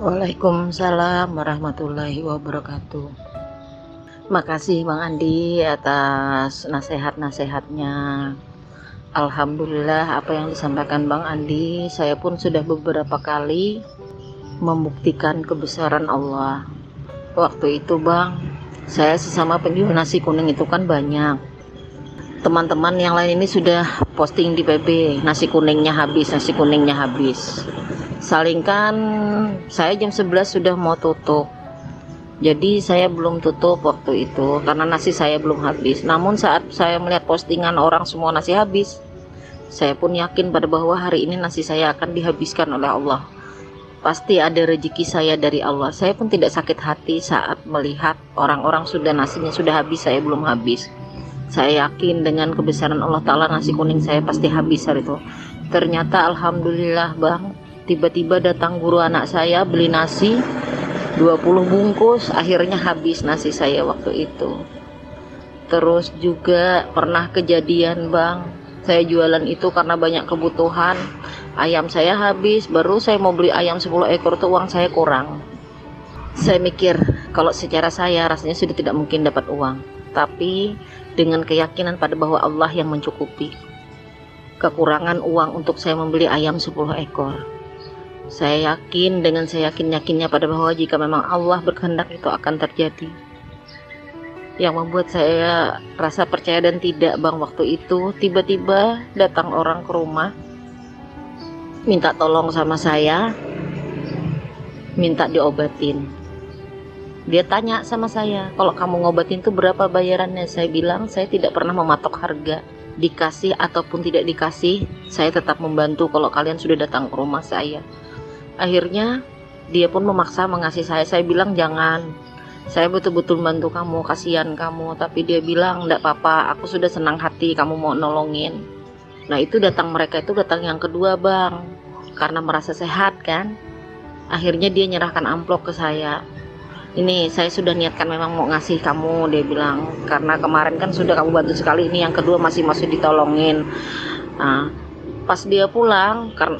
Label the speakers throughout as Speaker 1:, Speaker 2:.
Speaker 1: Waalaikumsalam warahmatullahi wabarakatuh. Makasih Bang Andi atas nasihat-nasihatnya. Alhamdulillah apa yang disampaikan Bang Andi, saya pun sudah beberapa kali membuktikan kebesaran Allah. Waktu itu Bang, saya sesama penjual nasi kuning itu kan banyak. Teman-teman yang lain ini sudah posting di PB, nasi kuningnya habis, nasi kuningnya habis salingkan saya jam 11 sudah mau tutup. Jadi saya belum tutup waktu itu karena nasi saya belum habis. Namun saat saya melihat postingan orang semua nasi habis saya pun yakin pada bahwa hari ini nasi saya akan dihabiskan oleh Allah. Pasti ada rezeki saya dari Allah. Saya pun tidak sakit hati saat melihat orang-orang sudah nasinya sudah habis saya belum habis. Saya yakin dengan kebesaran Allah Ta'ala nasi kuning saya pasti habis hari itu. Ternyata Alhamdulillah Bang tiba-tiba datang guru anak saya beli nasi 20 bungkus akhirnya habis nasi saya waktu itu. Terus juga pernah kejadian bang. Saya jualan itu karena banyak kebutuhan. Ayam saya habis baru saya mau beli ayam 10 ekor tuh uang saya kurang. Saya mikir kalau secara saya rasanya sudah tidak mungkin dapat uang. Tapi dengan keyakinan pada bahwa Allah yang mencukupi kekurangan uang untuk saya membeli ayam 10 ekor saya yakin dengan saya yakin-yakinnya pada bahwa jika memang Allah berkehendak itu akan terjadi. Yang membuat saya rasa percaya dan tidak bang waktu itu tiba-tiba datang orang ke rumah minta tolong sama saya minta diobatin. Dia tanya sama saya kalau kamu ngobatin tuh berapa bayarannya? Saya bilang saya tidak pernah mematok harga. Dikasih ataupun tidak dikasih saya tetap membantu kalau kalian sudah datang ke rumah saya akhirnya dia pun memaksa mengasih saya. Saya bilang jangan. Saya betul-betul bantu kamu kasihan kamu. Tapi dia bilang enggak apa-apa aku sudah senang hati kamu mau nolongin. Nah itu datang mereka itu datang yang kedua bang. Karena merasa sehat kan? Akhirnya dia nyerahkan amplop ke saya. Ini saya sudah niatkan memang mau ngasih kamu dia bilang. Karena kemarin kan sudah kamu bantu sekali. Ini yang kedua masih masih ditolongin. Nah pas dia pulang karena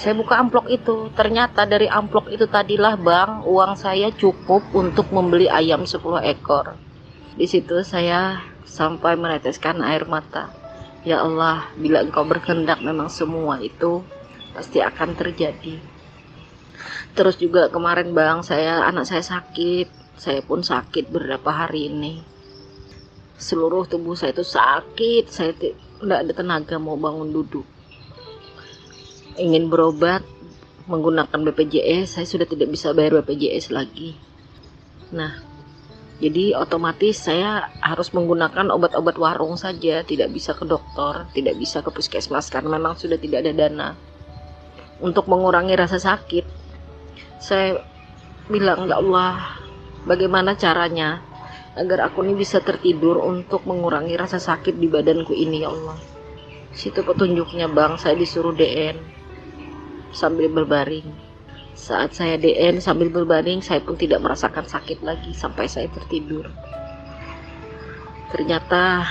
Speaker 1: saya buka amplop itu. Ternyata dari amplop itu tadilah bang uang saya cukup untuk membeli ayam 10 ekor. Di situ saya sampai meneteskan air mata. Ya Allah bila engkau berkehendak memang semua itu pasti akan terjadi. Terus juga kemarin bang saya anak saya sakit. Saya pun sakit beberapa hari ini. Seluruh tubuh saya itu sakit. Saya tidak ada tenaga mau bangun duduk ingin berobat menggunakan BPJS, saya sudah tidak bisa bayar BPJS lagi. Nah, jadi otomatis saya harus menggunakan obat-obat warung saja, tidak bisa ke dokter, tidak bisa ke puskesmas karena memang sudah tidak ada dana. Untuk mengurangi rasa sakit, saya bilang, "Ya Allah, bagaimana caranya agar aku ini bisa tertidur untuk mengurangi rasa sakit di badanku ini, ya Allah?" Situ petunjuknya, Bang, saya disuruh DN sambil berbaring. Saat saya DN sambil berbaring, saya pun tidak merasakan sakit lagi sampai saya tertidur. Ternyata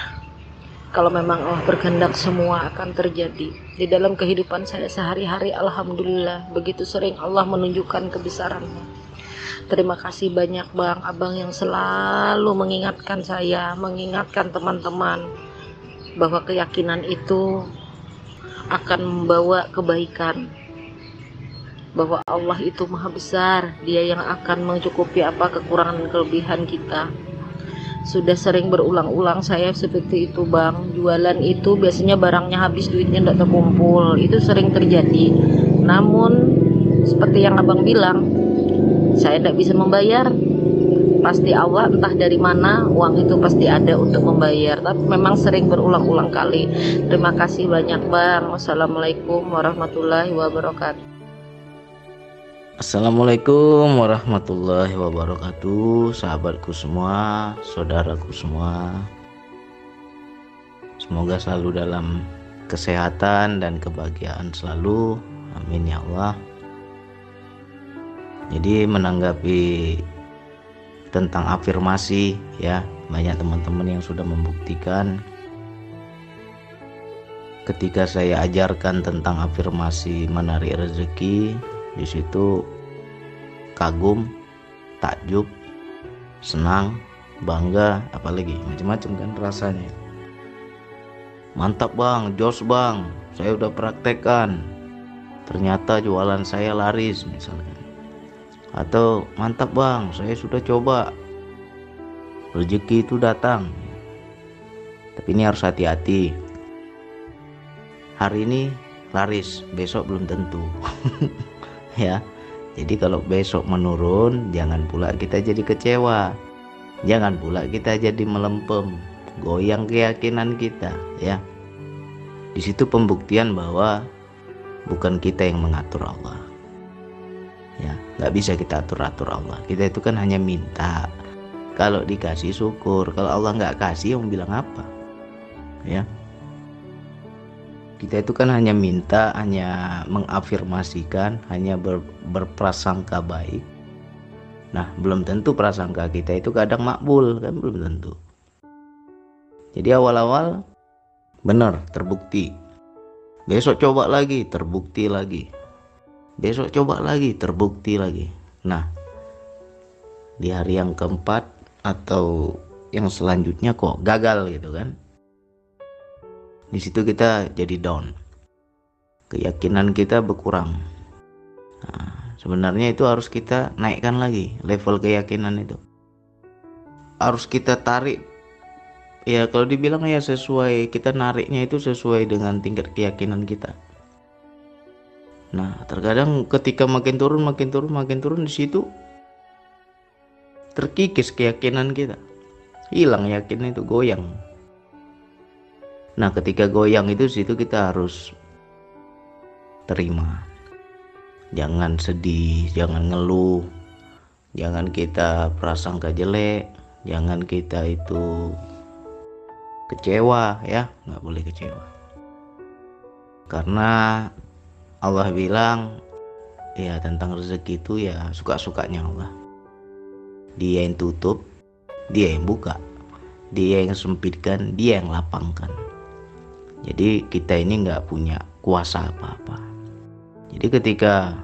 Speaker 1: kalau memang Allah berkehendak semua akan terjadi. Di dalam kehidupan saya sehari-hari Alhamdulillah begitu sering Allah menunjukkan kebesarannya. Terima kasih banyak Bang Abang yang selalu mengingatkan saya, mengingatkan teman-teman bahwa keyakinan itu akan membawa kebaikan bahwa Allah itu maha besar. Dia yang akan mencukupi apa kekurangan dan kelebihan kita. Sudah sering berulang-ulang saya seperti itu bang. Jualan itu biasanya barangnya habis duitnya tidak terkumpul. Itu sering terjadi. Namun seperti yang abang bilang saya tidak bisa membayar. Pasti Allah entah dari mana uang itu pasti ada untuk membayar. Tapi memang sering berulang-ulang kali. Terima kasih banyak bang. Wassalamualaikum warahmatullahi wabarakatuh
Speaker 2: Assalamualaikum warahmatullahi wabarakatuh Sahabatku semua, saudaraku semua. Semoga selalu dalam kesehatan dan kebahagiaan selalu. Amin ya Allah. Jadi menanggapi tentang afirmasi ya Banyak teman-teman yang sudah membuktikan. Ketika saya ajarkan tentang afirmasi menarik rezeki di situ kagum takjub senang bangga apalagi macam-macam kan rasanya. Mantap bang jos bang. Saya udah praktekkan. Ternyata jualan saya laris misalkan atau mantap bang saya sudah coba. Rezeki itu datang. Tapi ini harus hati-hati. Hari ini laris besok belum tentu ya. Jadi kalau besok menurun jangan pula kita jadi kecewa. Jangan pula kita jadi melempem goyang keyakinan kita ya. Di situ pembuktian bahwa bukan kita yang mengatur Allah ya. Nggak bisa kita atur atur Allah. Kita itu kan hanya minta. Kalau dikasih syukur kalau Allah nggak kasih yang bilang apa ya kita itu kan hanya minta hanya mengafirmasikan hanya ber, berprasangka baik. Nah belum tentu prasangka kita itu kadang makbul kan belum tentu. Jadi awal-awal benar terbukti. Besok coba lagi terbukti lagi. Besok coba lagi terbukti lagi. Nah di hari yang keempat atau yang selanjutnya kok gagal gitu kan di situ kita jadi down. Keyakinan kita berkurang. Nah, sebenarnya itu harus kita naikkan lagi level keyakinan itu. Harus kita tarik. Ya kalau dibilang ya sesuai kita nariknya itu sesuai dengan tingkat keyakinan kita. Nah terkadang ketika makin turun makin turun makin turun di situ terkikis keyakinan kita. Hilang yakin itu goyang Nah, ketika goyang itu situ kita harus terima. Jangan sedih, jangan ngeluh. Jangan kita prasangka jelek, jangan kita itu kecewa ya, nggak boleh kecewa. Karena Allah bilang ya tentang rezeki itu ya suka-sukanya Allah. Dia yang tutup, dia yang buka. Dia yang sempitkan, dia yang lapangkan jadi kita ini nggak punya kuasa apa-apa. Jadi ketika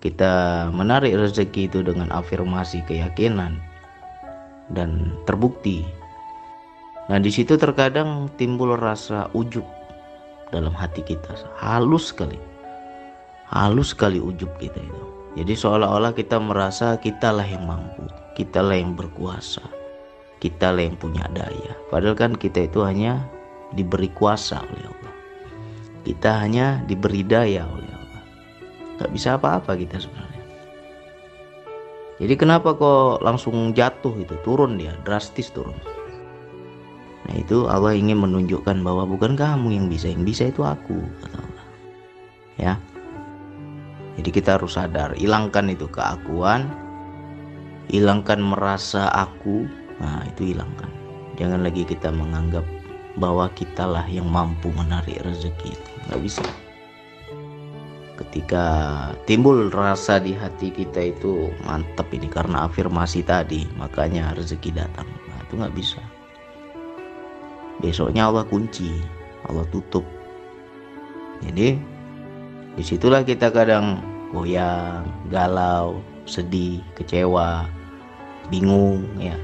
Speaker 2: kita menarik rezeki itu dengan afirmasi keyakinan dan terbukti. Nah di situ terkadang timbul rasa ujub dalam hati kita, halus sekali, halus sekali ujub kita itu. Jadi seolah-olah kita merasa kitalah yang mampu, kitalah yang berkuasa, kitalah yang punya daya. Padahal kan kita itu hanya diberi kuasa oleh Allah. Kita hanya diberi daya oleh Allah. Gak bisa apa-apa kita sebenarnya. Jadi kenapa kok langsung jatuh itu, turun dia, drastis turun. Nah itu Allah ingin menunjukkan bahwa bukan kamu yang bisa, yang bisa itu aku, kata Allah. Ya. Jadi kita harus sadar, hilangkan itu keakuan, hilangkan merasa aku, nah itu hilangkan. Jangan lagi kita menganggap bahwa kitalah yang mampu menarik rezeki itu. Nggak bisa. Ketika timbul rasa di hati kita itu mantap ini karena afirmasi tadi makanya rezeki datang. Nah, itu nggak bisa. Besoknya Allah kunci Allah tutup. Jadi di situlah kita kadang goyang galau sedih kecewa bingung ya.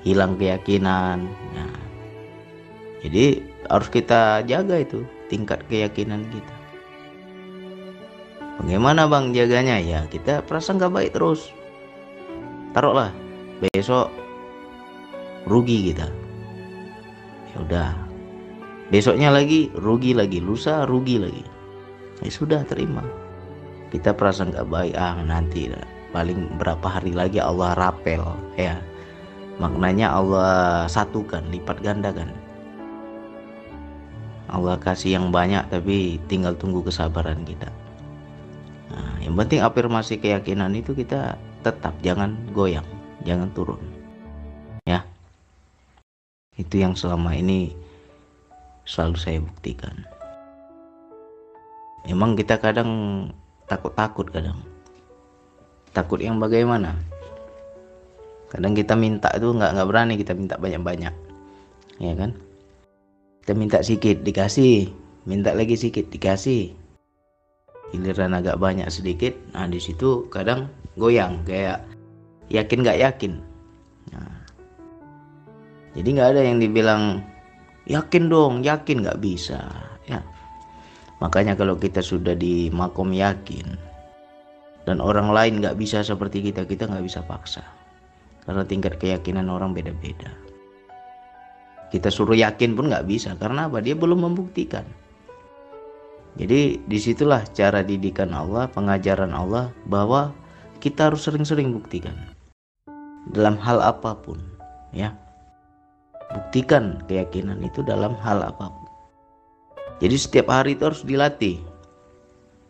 Speaker 2: Hilang keyakinan. Nah jadi harus kita jaga itu tingkat keyakinan kita. Bagaimana bang jaganya? Ya kita perasaan gak baik terus. Taruhlah besok rugi kita. Ya udah. Besoknya lagi rugi lagi, lusa rugi lagi. Ya sudah terima. Kita perasaan gak baik ah nanti paling berapa hari lagi Allah rapel ya. Maknanya Allah satukan, lipat gandakan Allah kasih yang banyak tapi tinggal tunggu kesabaran kita. Nah, yang penting afirmasi keyakinan itu kita tetap jangan goyang jangan turun. Ya. Itu yang selama ini selalu saya buktikan. Emang kita kadang takut-takut kadang. Takut yang bagaimana? Kadang kita minta itu nggak nggak berani kita minta banyak-banyak. Ya kan kita minta sedikit dikasih. Minta lagi sedikit dikasih. Giliran agak banyak sedikit nah di situ kadang goyang kayak yakin nggak yakin. Nah, jadi nggak ada yang dibilang yakin dong yakin. Nggak bisa ya. Makanya kalau kita sudah di makom yakin dan orang lain nggak bisa seperti kita kita nggak bisa paksa. Karena tingkat keyakinan orang beda-beda kita suruh yakin pun nggak bisa karena apa? Dia belum membuktikan. Jadi di situlah cara didikan Allah pengajaran Allah bahwa kita harus sering-sering buktikan. Dalam hal apa pun ya. Buktikan keyakinan itu dalam hal apa pun. Jadi setiap hari itu harus dilatih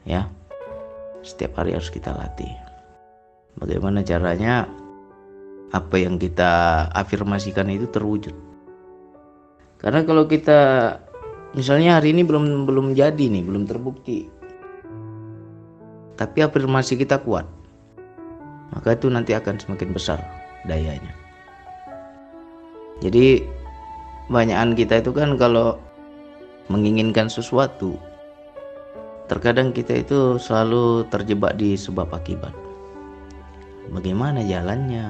Speaker 2: ya. Setiap hari harus kita latih. Bagaimana caranya? Apa yang kita afirmasikan itu terwujud karena kalau kita misalnya hari ini belum belum jadi nih, belum terbukti. Tapi afirmasi kita kuat. Maka itu nanti akan semakin besar dayanya. Jadi banyakan kita itu kan kalau menginginkan sesuatu terkadang kita itu selalu terjebak di sebab akibat. Bagaimana jalannya?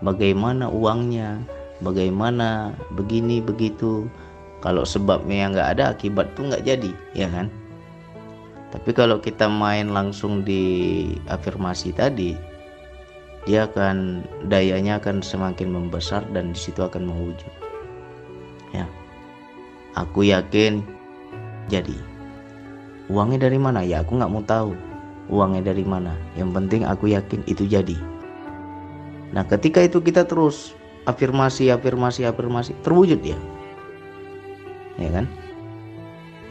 Speaker 2: Bagaimana uangnya? Bagaimana begini begitu. Kalau sebabnya nggak ada akibat tuh nggak jadi ya kan? Tapi kalau kita main langsung di afirmasi tadi dia akan dayanya akan semakin membesar dan di situ akan mewujud. Ya. Aku yakin jadi. Uangnya dari mana? Ya aku nggak mau tahu. Uangnya dari mana? Yang penting aku yakin itu jadi. Nah ketika itu kita terus afirmasi afirmasi afirmasi. Terwujud ya ya kan?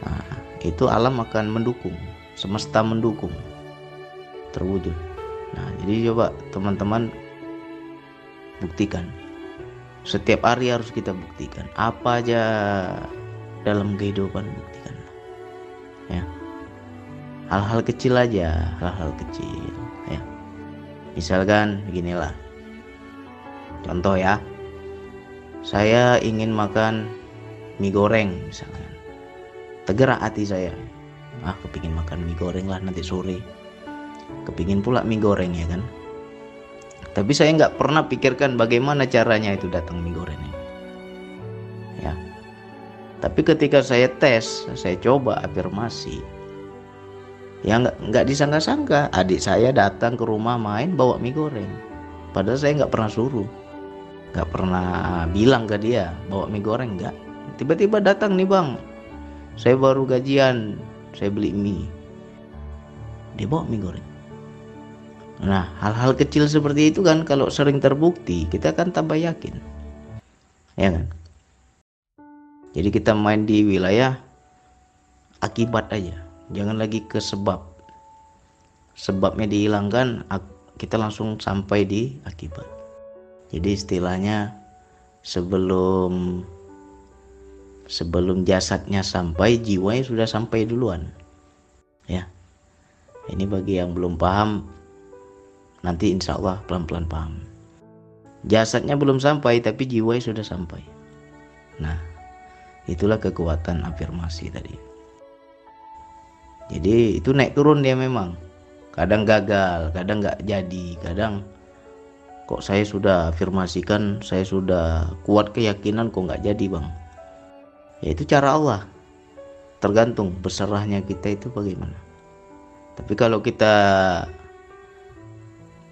Speaker 2: Nah, itu alam akan mendukung semesta mendukung. Terwujud. Nah jadi coba teman-teman buktikan. Setiap hari harus kita buktikan. Apa aja dalam kehidupan buktikan. Ya. Hal-hal kecil aja hal-hal kecil. Ya. Misalkan beginilah Contoh ya, saya ingin makan mie goreng misalnya. Tergerak hati saya. Ah, kepingin makan mie goreng lah nanti sore. Kepingin pula mie goreng ya kan. Tapi saya nggak pernah pikirkan bagaimana caranya itu datang mie gorengnya. Ya. Tapi ketika saya tes, saya coba afirmasi. Ya nggak nggak disangka-sangka adik saya datang ke rumah main bawa mie goreng. Padahal saya nggak pernah suruh nggak pernah bilang ke dia bawa mie goreng. Nggak. Tiba-tiba datang nih bang saya baru gajian saya beli mie. Dia bawa mie goreng. Nah hal-hal kecil seperti itu kan kalau sering terbukti kita akan tambah yakin. Ya kan? Jadi kita main di wilayah akibat aja. Jangan lagi ke sebab. Sebabnya dihilangkan kita langsung sampai di akibat jadi istilahnya sebelum sebelum jasadnya sampai jiwanya sudah sampai duluan. Ya. Ini bagi yang belum paham nanti insya Allah pelan-pelan paham. Jasadnya belum sampai tapi jiwanya sudah sampai. Nah, itulah kekuatan afirmasi tadi. Jadi itu naik turun dia memang. Kadang gagal, kadang nggak jadi, kadang kok saya sudah afirmasikan saya sudah kuat keyakinan kok nggak jadi bang? Ya itu cara Allah. Tergantung berserahnya kita itu bagaimana. Tapi kalau kita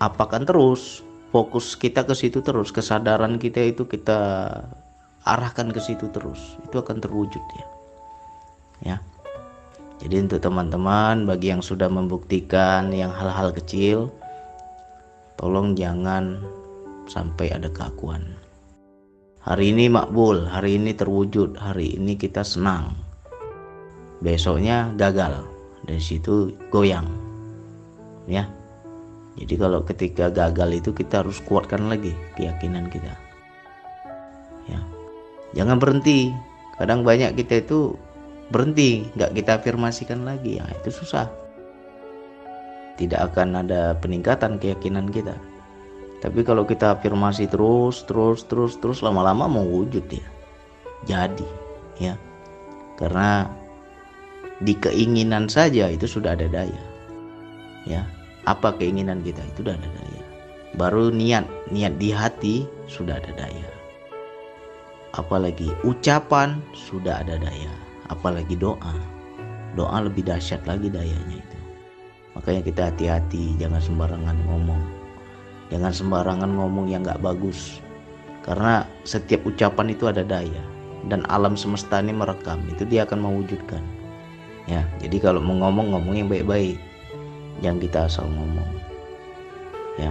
Speaker 2: apakan terus fokus kita ke situ terus kesadaran kita itu kita arahkan ke situ terus itu akan terwujud ya. Ya. Jadi untuk teman-teman bagi yang sudah membuktikan yang hal-hal kecil tolong jangan sampai ada keakuan hari ini makbul hari ini terwujud hari ini kita senang. Besoknya gagal dari situ goyang ya. Jadi kalau ketika gagal itu kita harus kuatkan lagi keyakinan kita ya. Jangan berhenti kadang banyak kita itu berhenti nggak kita afirmasikan lagi ya itu susah tidak akan ada peningkatan keyakinan kita. Tapi kalau kita afirmasi terus, terus, terus, terus lama-lama mau wujud ya. Jadi, ya. Karena di keinginan saja itu sudah ada daya ya apa keinginan kita itu sudah ada daya baru niat niat di hati sudah ada daya apalagi ucapan sudah ada daya apalagi doa doa lebih dahsyat lagi dayanya makanya kita hati-hati jangan sembarangan ngomong. Jangan sembarangan ngomong yang nggak bagus. Karena setiap ucapan itu ada daya dan alam semesta ini merekam. Itu dia akan mewujudkan. Ya jadi kalau mau ngomong ngomong yang baik-baik. Jangan kita asal ngomong. Ya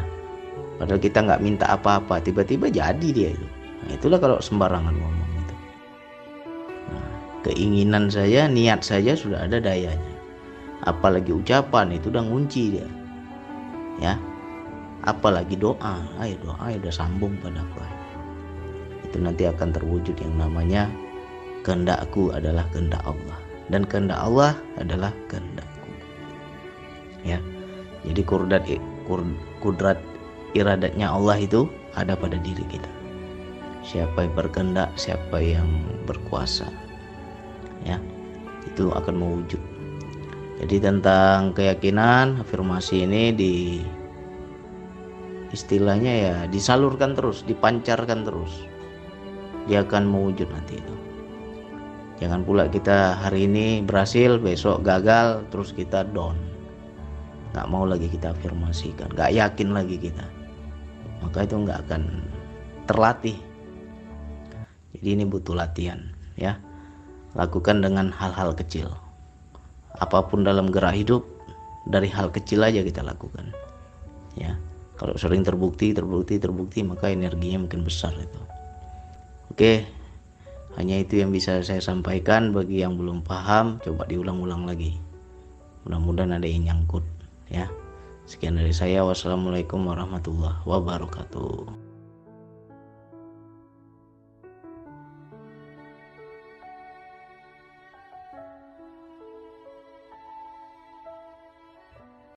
Speaker 2: padahal kita nggak minta apa-apa tiba-tiba jadi dia itu. Nah, itulah kalau sembarangan ngomong itu. Nah, keinginan saya niat saja sudah ada dayanya apalagi ucapan itu udah ngunci dia. Ya. Apalagi doa. Ayo doa ya udah sambung pada aku itu nanti akan terwujud yang namanya kehendakku adalah kehendak Allah. Dan kehendak Allah adalah kehendakku. Ya. Jadi kudrat kudrat iradatnya Allah itu ada pada diri kita. Siapa yang berkehendak siapa yang berkuasa. Ya. Itu akan mewujud jadi tentang keyakinan afirmasi ini di istilahnya ya disalurkan terus, dipancarkan terus. Dia akan mewujud nanti itu. Jangan pula kita hari ini berhasil, besok gagal, terus kita down. Gak mau lagi kita afirmasikan, gak yakin lagi kita. Maka itu nggak akan terlatih. Jadi ini butuh latihan, ya. Lakukan dengan hal-hal kecil apa pun dalam gerak hidup dari hal kecil aja kita lakukan. Ya kalau sering terbukti terbukti terbukti maka energinya mungkin besar itu. Oke hanya itu yang bisa saya sampaikan bagi yang belum paham coba diulang-ulang lagi. Mudah-mudahan ada yang nyangkut ya. Sekian dari saya. Wassalamualaikum warahmatullahi wabarakatuh